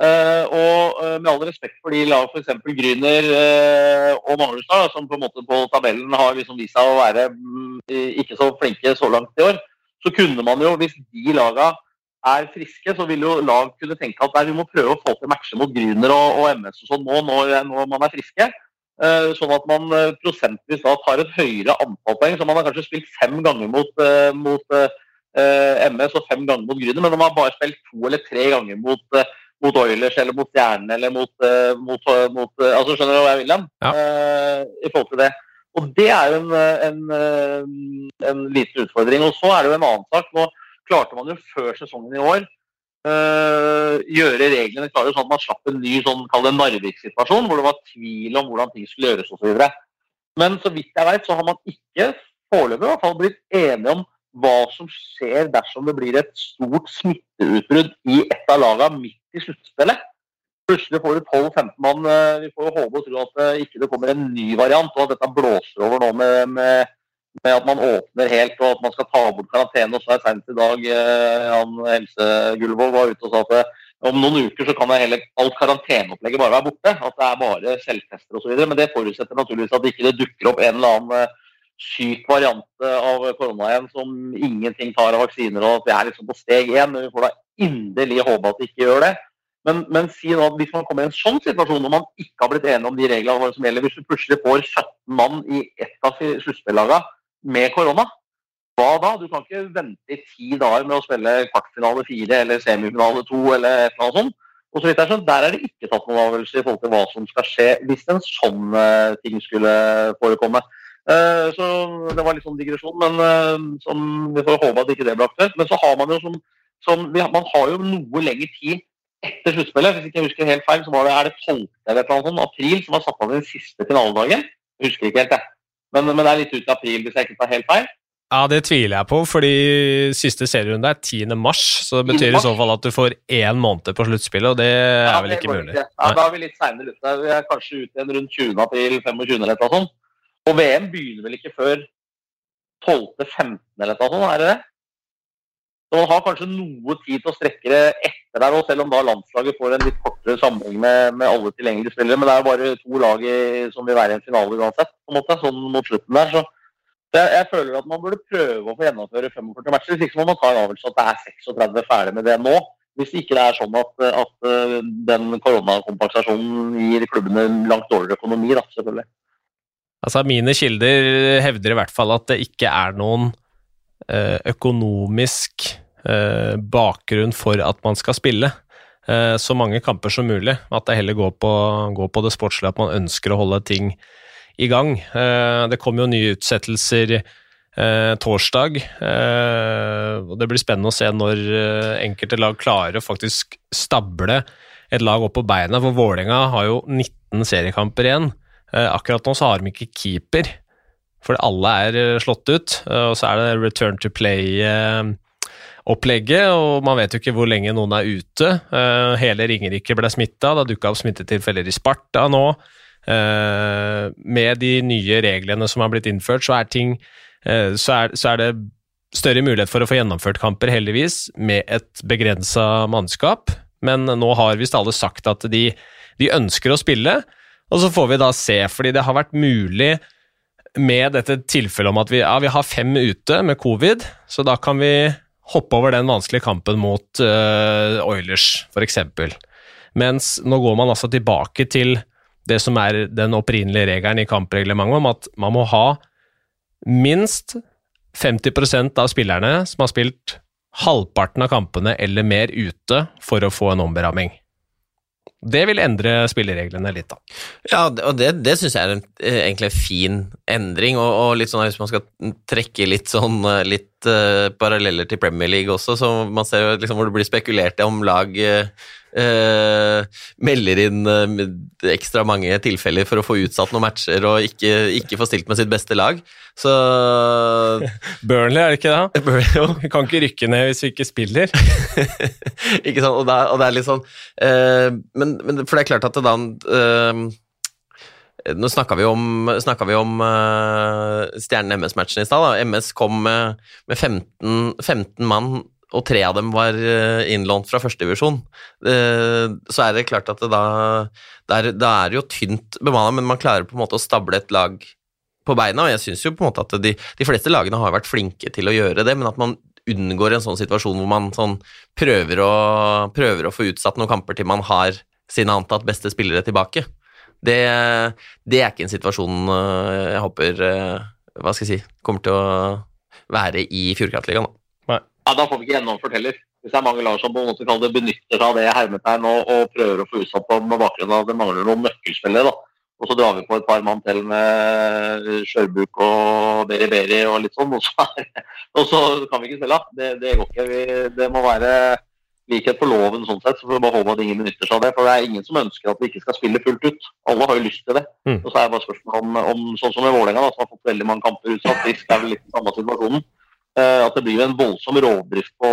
Uh, og uh, med all respekt for de lag f.eks. Gryner uh, og Magnusstad, som på en måte på tabellen har liksom vist seg å være um, ikke så flinke så langt i år, så kunne man jo, hvis de laga er friske, så vil jo lag kunne tenke at nei, vi må prøve å få til matcher mot Gryner og, og, MS og sånn nå når, når, man er friske. sånn at man prosentvis da tar et høyere antall poeng. Så man har kanskje spilt fem ganger mot, mot MS og fem ganger mot Gryner, men de har bare spilt to eller tre ganger mot mot Oilers eller mot Stjernen eller mot, uh, mot, mot altså Skjønner du hva jeg vil hen? Ja. I forhold til det. Og Det er jo en, en, en, liten utfordring. Og Så er det jo en annen sak. Nå klarte man jo før sesongen i år gjøre reglene klare sånn at man slapp en ny sånn, Narvik-situasjon, hvor det var tvil om hvordan ting skulle gjøres osv. Men så vidt jeg vet, så har man ikke foreløpig blitt enige om hva som skjer dersom det blir et stort smitteutbrudd i et av lagene midt i sluttspillet. Plutselig får du 12-15 mann. Eh, vi får jo håpe og tro at det ikke kommer en ny variant, og at dette blåser over nå med, med, med at man åpner helt og at man skal ta bort karantene. Og så er sent i dag eh, han Helse Gullvåg var ute og sa at om noen uker så kan hele, alt karanteneopplegget bare være borte. At det er bare selvtester osv. Men det forutsetter naturligvis at ikke det dukker opp en eller annen syk variant av korona igjen som ingenting tar av vaksiner, og at vi er liksom på steg én. Vi får da inderlig håpe at de ikke gjør det. Men, men si nå at hvis man kommer i en sånn situasjon når man ikke har blitt enige om de reglene som gjelder, hvis du plutselig får 17 mann i ett av sluttspillagene med korona, hva da? Du kan ikke vente i ti dager med å spille kvartfinale fire eller semifinale to eller et eller annet sånt. Og så vidt jeg skjønner, Der er det ikke tatt noen avgjørelse i forhold til hva som skal skje hvis en sånn uh, ting skulle forekomme. Uh, så Det var litt sånn digresjon, men uh, som, vi får håpe at ikke det ble aktuelt. Men så har man jo som, som man har jo noe lengre tid etter sluttspillet. Hvis ikke jeg husker helt feil, så var det, er det 12. eller noe sånt, april som var satt av den siste finaledagen. Jeg husker ikke helt, det. Men, men, det er litt ut i april, hvis jeg ikke tar helt feil. Ja, det tviler jeg på, fordi siste serierunde er 10. mars. Så det betyr i så fall at du får én måned på sluttspillet, og det er vel ikke mulig. Ikke. Ja, Da er vi litt seinere ute. Vi er kanskje ute igjen rundt 20. april, 25. eller noe sånt. Og VM begynner vel ikke før 12.-15. eller noe sånt, er det det? Så man har kanskje noe tid til å strekke det etter der, og selv om da landslaget får en litt kortere sammenheng med, med, alle tilgjengelige spillere. Men det er jo bare to lag som vil være i en finale uansett, på en måte, sånn mot slutten der. så jeg, jeg, føler at man burde prøve å få gjennomføre 45 matcher. Hvis ikke må man ta en avgjørelse at det er 36 ferdig med det nå. Hvis ikke det er sånn at, at eh, den koronakompensasjonen gir klubbene langt dårligere økonomi, da, selvfølgelig. Altså, Mine kilder hevder i hvert fall at det ikke er noen Eh, økonomisk eh, bakgrunn for at man skal spille eh, så mange kamper som mulig. At det heller går på, går på det sportslige, at man ønsker å holde ting i gang. Det kommer jo nye utsettelser torsdag, og det blir spennende å se når enkelte lag klarer å faktisk stable et lag opp på beina, for Vålerenga har jo 19 seriekamper igjen. Eh, akkurat nå så har de ikke keeper. For alle er eh, slått ut, eh, og så er det return to play-opplegget, og man vet jo ikke hvor lenge noen er ute. Hele Ringerike ble smitta, det dukka opp smittetilfeller i Sparta nå. Med de nye reglene som har blitt innført, så er, ting, så er, så er det større mulighet for å få gjennomført kamper, heldigvis, med et begrensa mannskap. Men nå har visst alle sagt at de, de ønsker å spille, og så får vi da se, fordi det har vært mulig med dette tilfellet om at vi, ja, vi, har fem ute med covid, så da kan vi hoppe over den vanskelige kampen mot uh, Oilers, f.eks. Mens nå går man altså tilbake til det som er den opprinnelige regelen i kampreglementet, om at man må ha minst 50% av spillerne som har spilt halvparten av kampene eller mer ute for å få en omberamming. Det vil endre spillereglene litt, da. Ja, og det, det syns jeg er en, eh, egentlig en fin endring, og, og, litt sånn hvis man skal trekke litt sånn eh, litt uh, paralleller til Premier League også, så man ser jo liksom hvor det blir spekulert om lag uh, melder inn uh, ekstra mange tilfeller for å få utsatt noen matcher og ikke, ikke få stilt med sitt beste lag. Så [laughs] Burnley, er det ikke det? [laughs] Vi kan ikke rykke ned hvis vi ikke spiller. [laughs] ikke sant, og det, er, og det er litt sånn men, men, For det er klart at det da nå snakka vi om, vi om uh, Stjernen-MS-matchen i stad. MS kom med, med 15, 15 mann og tre av dem var eh, innlånt fra førstedivisjon, Uh, så er det klart at det da, det er, det er jo tynt bemanna, men man klarer på en måte å stable et lag på beina, og jeg syns jo på en måte at de, de, fleste lagene har vært flinke til å gjøre det, men at man unngår en sånn situasjon hvor man sånn prøver, å, prøver å få utsatt noen kamper til man har sine antatt beste spillere tilbake. Det, det er ikke en situasjon eh, jeg håper hva skal jeg si, kommer til å være i Fjordkraftligaen ja, da får vi ikke gjennomført heller. Hvis det er mange lag som på en måte det benytter seg av det hermetegn og, og prøver å få utsatt på med bakgrunn av at det mangler noen nøkkelspillere. da. Og så drar vi på et par mann til med Skjørbuk og Beri Beri og litt sånn, og så, [laughs] og så kan vi ikke spille. Det, det går ikke. Vi, det må være likhet for loven sånn sett, så får vi bare håpe at ingen benytter seg av det. For det er ingen som ønsker at vi ikke skal spille fullt ut. Alle har jo lyst til det. Mm. Og så er det bare spørsmålet om, om sånn som i Vålerenga, som har fått veldig mange kamper utsatt. Frisk er vel litt den samme situasjonen. Eh, at det blir en voldsom rovdrift på,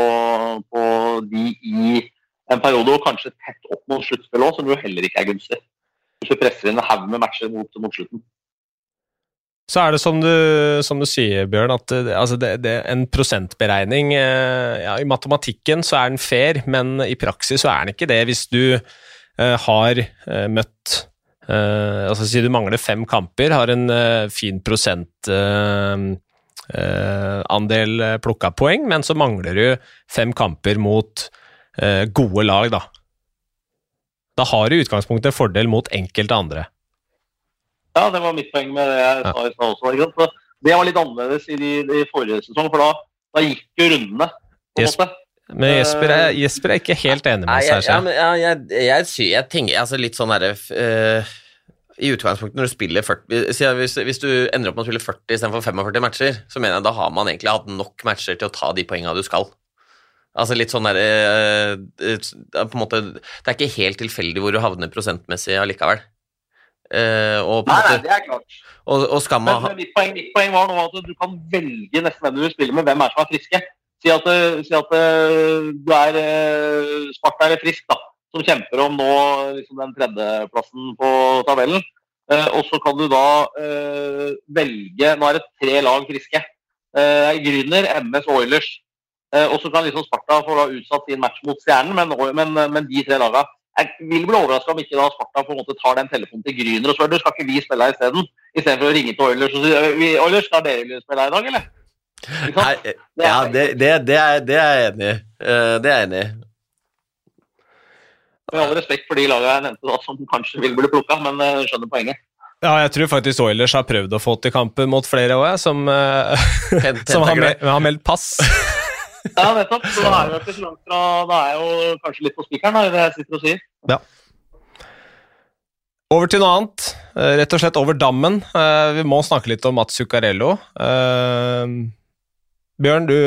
på, de i en periode, og kanskje tett opp mot sluttspill òg, som jo heller ikke er gunstig. Hvis du presser inn en haug med matcher mot, mot, slutten. Så er det som du, som du sier, Bjørn, at altså det, det, en prosentberegning eh, ja, I matematikken så er den fair, men i praksis så er den ikke det. Hvis du uh, har uh, møtt uh, altså Si du mangler fem kamper, har en fin prosentandel Eh, eh, plukka poeng, men så mangler du fem kamper mot eh, gode lag, da. Da har du i utgangspunktet fordel mot enkelte andre. Ja, det var mitt poeng med det jeg sa i stad også. Det var litt annerledes i, de, de forrige sesong, for da, da gikk jo rundene. på en måte. Men Jesper er, Jesper er, ikke helt enig med oss her. Ja, ja, jeg, jeg, jeg, tenker altså litt sånn derre uh, i utgangspunktet når du spiller 40 hvis, hvis, du ender opp med å spille 40 istedenfor 45 matcher, så mener jeg da har man egentlig hatt nok matcher til å ta de poengene du skal. Altså litt sånn derre uh, uh, på en måte, Det er ikke helt tilfeldig hvor du havner prosentmessig allikevel. Eh, og nei, måte, nei, det er klart. Og, og skal man men mitt, poeng, mitt, poeng, var nå at du kan velge nesten hvem du vil spille med, hvem er som er friske. Si at, si at du er Sparta eller frisk, da som kjemper om nå liksom den tredjeplassen på tabellen. Uh, og så kan du da uh, velge Nå er det tre lag friske. Uh, Grüner, MS og Oilers. Eh, og så kan liksom Sparta få da utsatt sin match mot Stjernen, men, men, men de tre lagene jeg vil bli overraska om ikke da Sparta på en måte tar den telefonen til Gryner og spør du skal ikke vi spille her isteden. Istedenfor å ringe til Oilers og si Oilers, skal dere spille her i dag, eller? Nei, ja, det, det, det, er, det, er, jeg enig i. Det er jeg enig i. Med all respekt for de lagene jeg nevnte da, som kanskje vil bli plukka, men jeg eh, skjønner poenget. Ja, jeg tror faktisk Oilers har prøvd å få til kampen mot flere òg, som, [laughs] som har, har, meldt pass. [laughs] ja, nettopp. Så da er, ikke så langt fra, da er jeg jo kanskje litt på spikeren, det jeg sitter og sier. Ja. Over til noe annet. Eh, rett og slett over dammen. Vi må snakke litt om Mats Zuccarello. Bjørn, du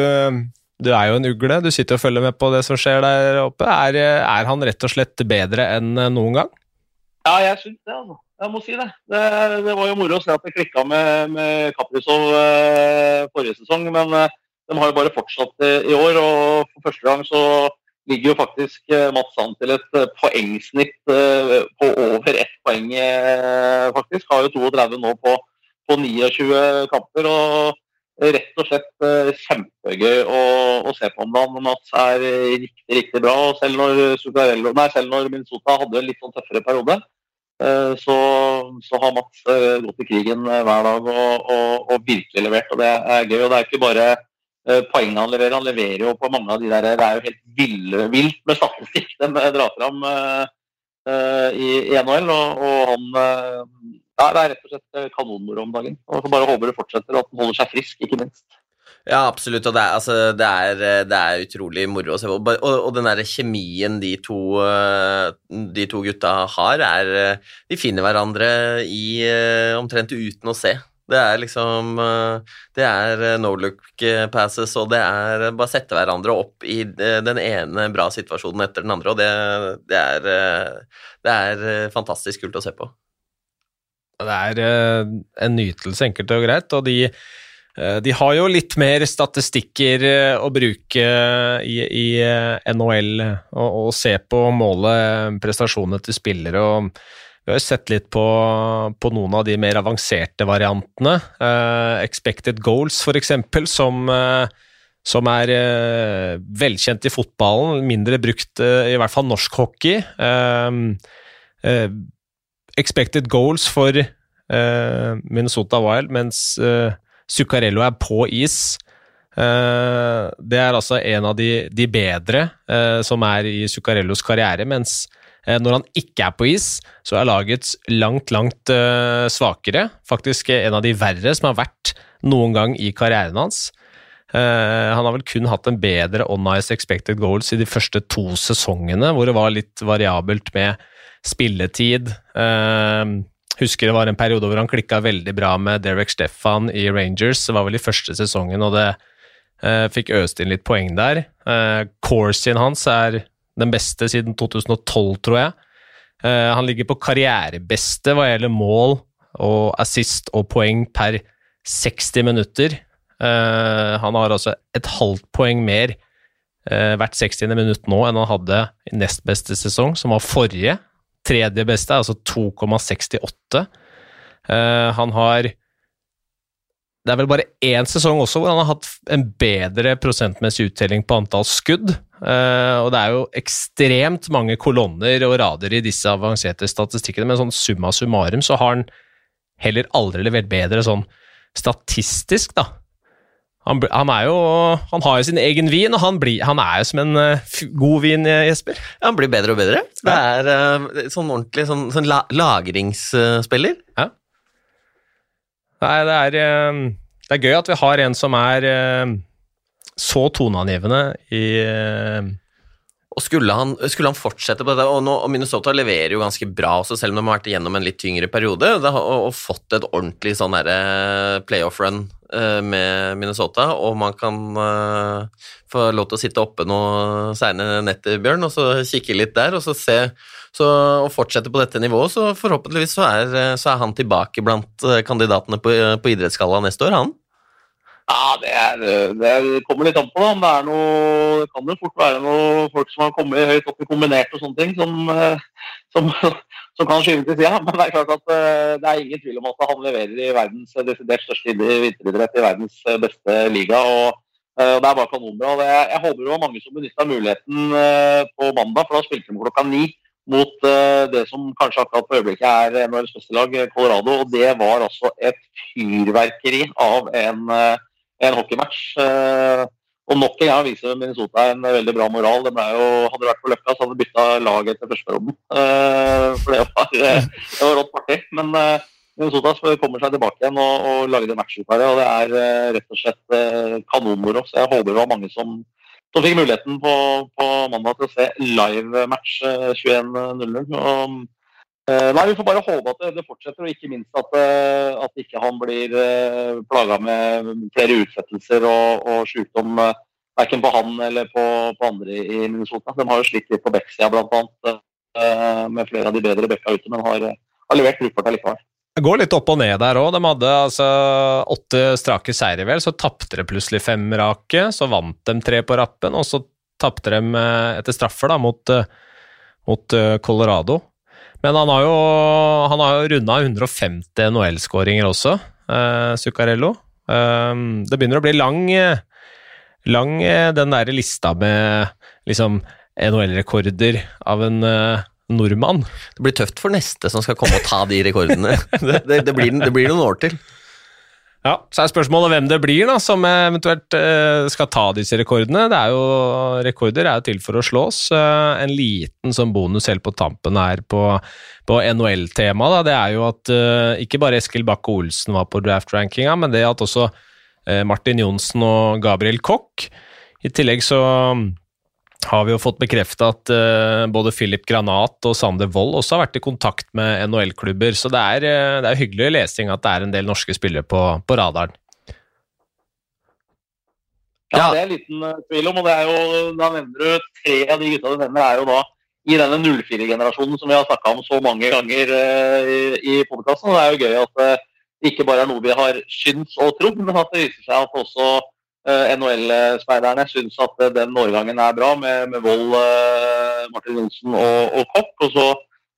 du er jo en ugle, du sitter og følger med på det som skjer der oppe. Er, er han rett og slett bedre enn noen gang? Ja, jeg syns det, altså. Jeg må si det. det. det. var jo moro å se at det klikka med, med Kaprizov eh, forrige sesong, men eh, de har jo bare fortsatt i år. Og for første gang så ligger jo faktisk eh, Mats Sand til et eh, poengsnitt eh, på over ett poeng, faktisk. Har jo 32 nå på, på 29 kamper. og rett og slett kjempegøy å, å, se på om dagen. Mats er riktig, riktig bra. og Selv når, nei, selv når Minnesota hadde en litt sånn tøffere periode, så, så, har Mats gått i krigen hver dag og, og, og, virkelig levert. og Det er gøy. og Det er ikke bare poengene han leverer. Han leverer jo på mange av de der Det er jo helt ville, vilt med statistikk de drar fram i, i NHL. og, og han ja, det er rett og slett eh, kanonmoro om dagen. Og så bare håper det fortsetter, og at han holder seg frisk, ikke minst. Ja, absolutt. Og det er, altså, det er, det er utrolig moro å se på. Og, og den derre kjemien de to, eh, de to gutta har, er De finner hverandre i omtrent uten å se. Det er liksom Det er no look passes, og det er bare sette hverandre opp i den ene bra situasjonen etter den andre, og det, det, er, det er fantastisk kult å se på. Det er en nytelse, enkelt og greit, og de Eh, de har jo litt mer statistikker eh, å bruke i, i eh, NHL og, og, se på målet måle prestasjonene til spillere. og Vi har sett litt på, på noen av de mer avanserte variantene. Uh, expected goals, f.eks., som, uh, som er uh, velkjent i fotballen, mindre brukt i hvert fall norsk hockey. expected goals for Minnesota Wild, mens Zuccarello er på is. Det er altså en av de, de bedre som er i Zuccarellos karriere, mens når han ikke er på is, så er lagets langt, langt svakere. Faktisk en av de verre som har vært noen gang i karrieren hans. han har vel kun hatt en bedre on-ice expected goals i de første to sesongene, hvor det var litt variabelt med spilletid. Husker det var en periode hvor han klikka veldig bra med Derek Stefan i Rangers. Det var vel i første sesongen, og det fikk øst inn litt poeng der. Uh, hans er den beste siden 2012, tror jeg. Uh, han ligger på karrierebeste hva gjelder mål og assist og poeng per 60 minutter. Uh, han har altså et halvt poeng mer hvert 60. minutt nå enn han hadde i nest beste sesong, som var forrige tredje beste, altså 2,68. Uh, eh, han har Det er vel bare én sesong også hvor han har hatt en bedre prosentmessig uttelling på antall skudd. Uh, og det er jo ekstremt mange kolonner og rader i disse avanserte statistikkene, men sånn summa summarum så har han heller aldri levert bedre sånn statistisk, da. Han, han, jo, han, har jo sin egen vin, og han, blir, han er jo som en uh, god vin, eh, Jesper. Ja, han blir bedre og bedre. Det er uh, sånn ordentlig sånn, sånn la, lagringsspiller. Ja. Nei, det er, det er gøy at vi har en som er så toneangivende i og skulle han, skulle han, fortsette på det, og, nå, og Minnesota leverer jo ganske bra også, selv om de har vært igjennom en litt tyngre periode, og, og fått et ordentlig sånn playoff-run uh, med Minnesota, og man kan uh, få lov til å sitte oppe noe seine netter, Bjørn, og så kikke litt der, og så se så, og fortsette på dette nivået, så forhåpentligvis så er, så er han tilbake blant eh, kandidatene på, på idrettsgalla neste år, han. Ja, det, er, det, kommer litt an på da, det er noe Det kan jo fort være noe folk som har kommet høyt opp i kombinert og sånne ting, som, eh, som, [laughs] som kan skyve til sida. Men det er klart at eh, det er ingen tvil om at han leverer i verdens desidert største vinteridrett i verdens beste liga. og, Det er bare kanonbra. Jeg, jeg håper det var mange som benytta muligheten eh, på mandag, for da spilte de klokka ni mot det som kanskje akkurat på øyeblikket er NHLs beste lag, Colorado. Og det var altså et fyrverkeri av en en hockeymatch. Eh, og nok en gang viser Minnesota en veldig bra moral. Det jo, hadde det vært for Løkka, så hadde de bytta lag etter førsteperioden. Uh, for det var, [laughs] det var rått parti. Men uh, Minnesota kommer seg tilbake igjen og, og lager en match. Og det er rett og slett kanonmoro. Så jeg håper det var mange som, som fikk muligheten på, på, mandag til å se live match 21.00. Eh, nei, Vi får bare håpe at det, fortsetter, og ikke minst at, eh, at ikke han blir uh, plaga med flere utsettelser og, og sykdom. Verken på han eller på, på, andre i Minnesota. De har jo slitt litt på backsida bl.a. Med flere av de bedre backa ute, men har, har levert brukbart likevel. Det går litt opp og ned der òg. De hadde altså åtte strake seire, vel. Så tapte de plutselig fem rake. Så vant de tre på rappen, og så tapte de etter straffer da, mot, mot Colorado. Men han har jo, han jo runda 150 NHL-skåringer også, eh, Zuccarello. Eh, det begynner å bli lang, lang eh, den der lista med liksom NHL-rekorder av en eh, nordmann. Det blir tøft for neste som skal komme og ta de rekordene. det, [laughs] det, det, blir, det blir noen år til. Ja, Så er spørsmålet hvem det blir da, som eventuelt uh, skal ta disse rekordene. Det er jo, Rekorder er jo til for å slås. Uh, en liten sånn bonus helt på tampen her på, på NHL-temaet, det er jo at uh, ikke bare Eskil Bakke Olsen var på draft-rankinga, men det at også Martin Johnsen og Gabriel Koch. I tillegg så har vi jo fått bekrefta at uh, både Philip Granat og Sander Wold også har vært i kontakt med NHL-klubber, så det er, uh, det er, hyggelig lesing at det er en del norske spillere på, på radaren. Ja, det er en liten uh, tvil om, og det er jo, da nevner du tre av de gutta du nevner, er jo da i denne 04-generasjonen som vi har snakka om så mange ganger i, i podkasten. Det er jo gøy at det ikke bare er noe vi har syns og trodd, men at det viser seg at også Eh, NHL-speiderne syns at eh, den årgangen er bra, med, med Vold, eh, Martin Johnsen og, og Kopp. Og så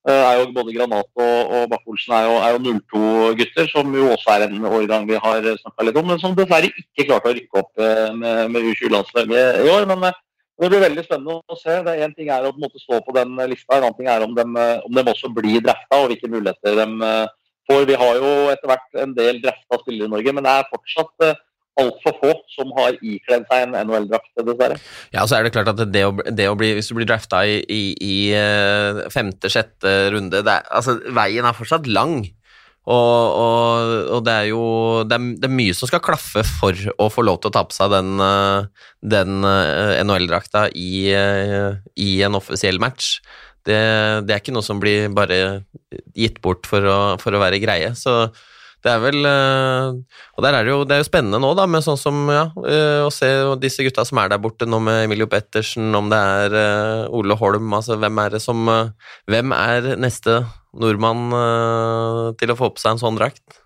er jo både Granat og, og Bakke-Olsen er jo, jo 02-gutter, som jo også er en årgang vi har snakka litt om, men som dessverre ikke klarte å rykke opp med, med U20-landslaget i år. men det blir veldig spennende å se. Det Én ting er å på en måte stå på den lista, en annen ting er om de, om de også blir drafta og hvilke muligheter de får. Vi har jo etter hvert en del drafta spillere i Norge, men det er fortsatt altfor få som har ikledd seg en NHL-drakt, dessverre. Ja, så er det klart at det å, det å bli, Hvis du blir drafta i, i, i eh, femte-sjette runde er, altså, Veien er fortsatt lang. Og, og, og det er jo det er, det er, mye som skal klaffe for å få lov til å ta på seg den, eh, den eh, NHL-drakta i, i, en offisiell match. Det, det, er ikke noe som blir bare gitt bort for å, for å være greie. Så det er vel eh, Og der er det jo, det er jo spennende nå, da, med sånn som ja, eh, å se disse gutta som er der borte nå med Emilio Pettersen, om det er uh, Ole Holm altså Hvem er det som Hvem er neste nordmann til å få på seg en sånn drakt?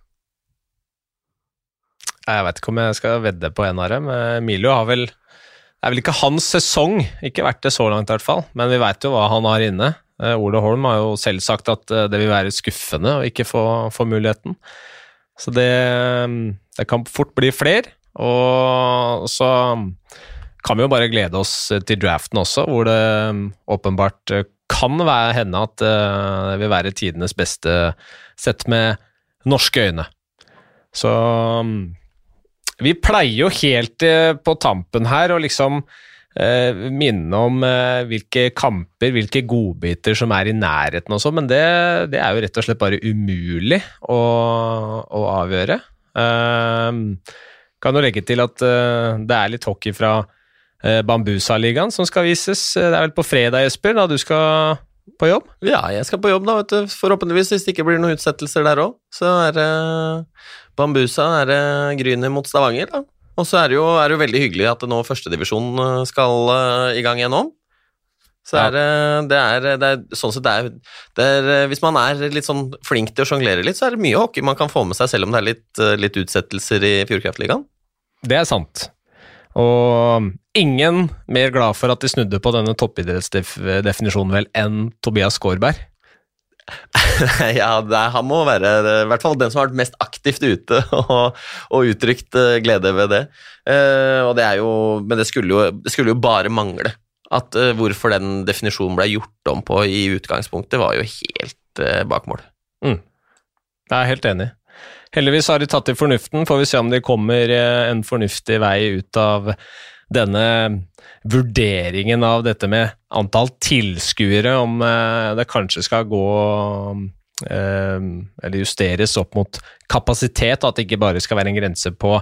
Jeg vet ikke om jeg skal vedde på en av dem. Emilio har vel Det er vel ikke hans sesong, ikke vært det så langt i hvert fall, men vi veit jo hva han har inne. Ole Holm har jo selv sagt at det vil være skuffende å ikke få, få muligheten. Så det, det kan fort bli flere. Og så kan vi jo bare glede oss til draften også, hvor det åpenbart kan hende at eh, det vil være tidenes beste sett med norske øyne. Så vi pleier jo helt eh, på tampen her å liksom eh, minne om eh, hvilke kamper, hvilke godbiter som er i nærheten og sånn, men det, det, er jo rett og slett bare umulig å, å avgjøre. Eh, kan jo legge til at eh, det er litt hockey fra Bambusa-ligaen som skal vises. Det er vel på fredag, Jesper, da du skal på jobb? Ja, jeg skal på jobb, da, vet du. Forhåpentligvis, hvis det ikke blir noen utsettelser der òg. Så er det Bambusa er det Gryner mot Stavanger, da. Og så er det jo, er det jo veldig hyggelig at nå førstedivisjon eh, skal uh, i gang igjen nå. Så er ja. det, er, det er sånn sett det er, det er, eh, Hvis man er litt sånn flink til å sjonglere litt, så er det mye hockey man kan få med seg, selv om det er litt, litt utsettelser i Fjordkraftligaen. Det er sant. Og ingen mer glad for at de snudde på denne toppidrettsdefinisjonen vel enn Tobias Skårberg. [laughs] ja, det, han må være i hvert fall den som har vært mest aktivt ute [laughs] og, og uttrykt uh, glede ved det. Uh, det er jo, men det skulle jo, det skulle jo bare mangle at uh, hvorfor den definisjonen ble gjort om på i utgangspunktet, var jo helt bak mål. Mm. Jeg er helt enig. Heldigvis har de tatt til fornuften, får vi se om de kommer en fornuftig vei ut av denne vurderingen av dette med antall tilskuere, om eh, det kanskje skal gå eh, eller justeres opp mot kapasitet, at det ikke bare skal være en grense på,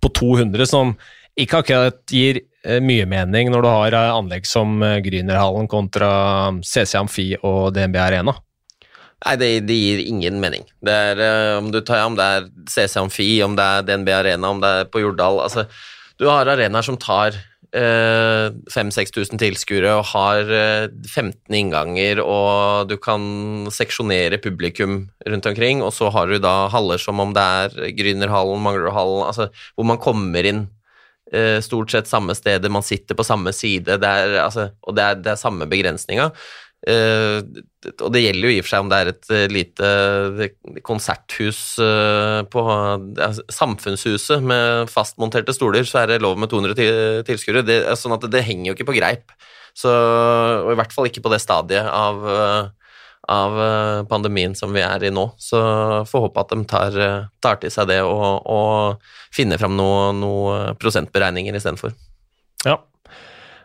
på 200, som ikke akkurat gir eh, mye mening når du har anlegg som Grünerhallen kontra CC Amfi og DNB Arena. Nei, det, det, gir ingen mening. Det er, om, tar, om det er CC Amfi, om det er DNB Arena, om det er på Jordal altså, Du har arenaer som tar 5000-6000 eh, tilskuere og har 15 eh, innganger, og du kan seksjonere publikum rundt omkring, og så har du da haller som om det er Grünerhallen, Manglerudhallen, altså hvor man kommer inn eh, stort sett samme steder, man sitter på samme side, det er, altså, og det er, det er samme begrensninga. Uh, og det gjelder jo i og for seg om det er et uh, lite konserthus uh, på Samfunnshuset med fastmonterte stoler, så er det lov med 200 tilskuere. Sånn at det, det, henger jo ikke på greip. Så, og i hvert fall ikke på det stadiet av, av pandemien som vi er i nå. Så får håpe at de tar, tar til seg det og, og finner fram noen noe prosentberegninger istedenfor. Ja,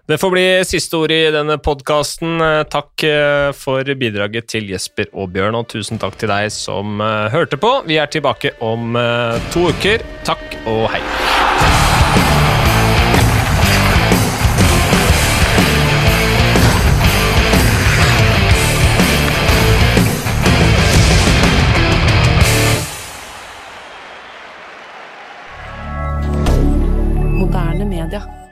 det får bli siste ord i denne podkasten. Eh, takk eh, for bidraget til Jesper og Bjørn, og tusen takk til deg som eh, hørte på. Vi er tilbake om to uker. Takk og hei. D'accord.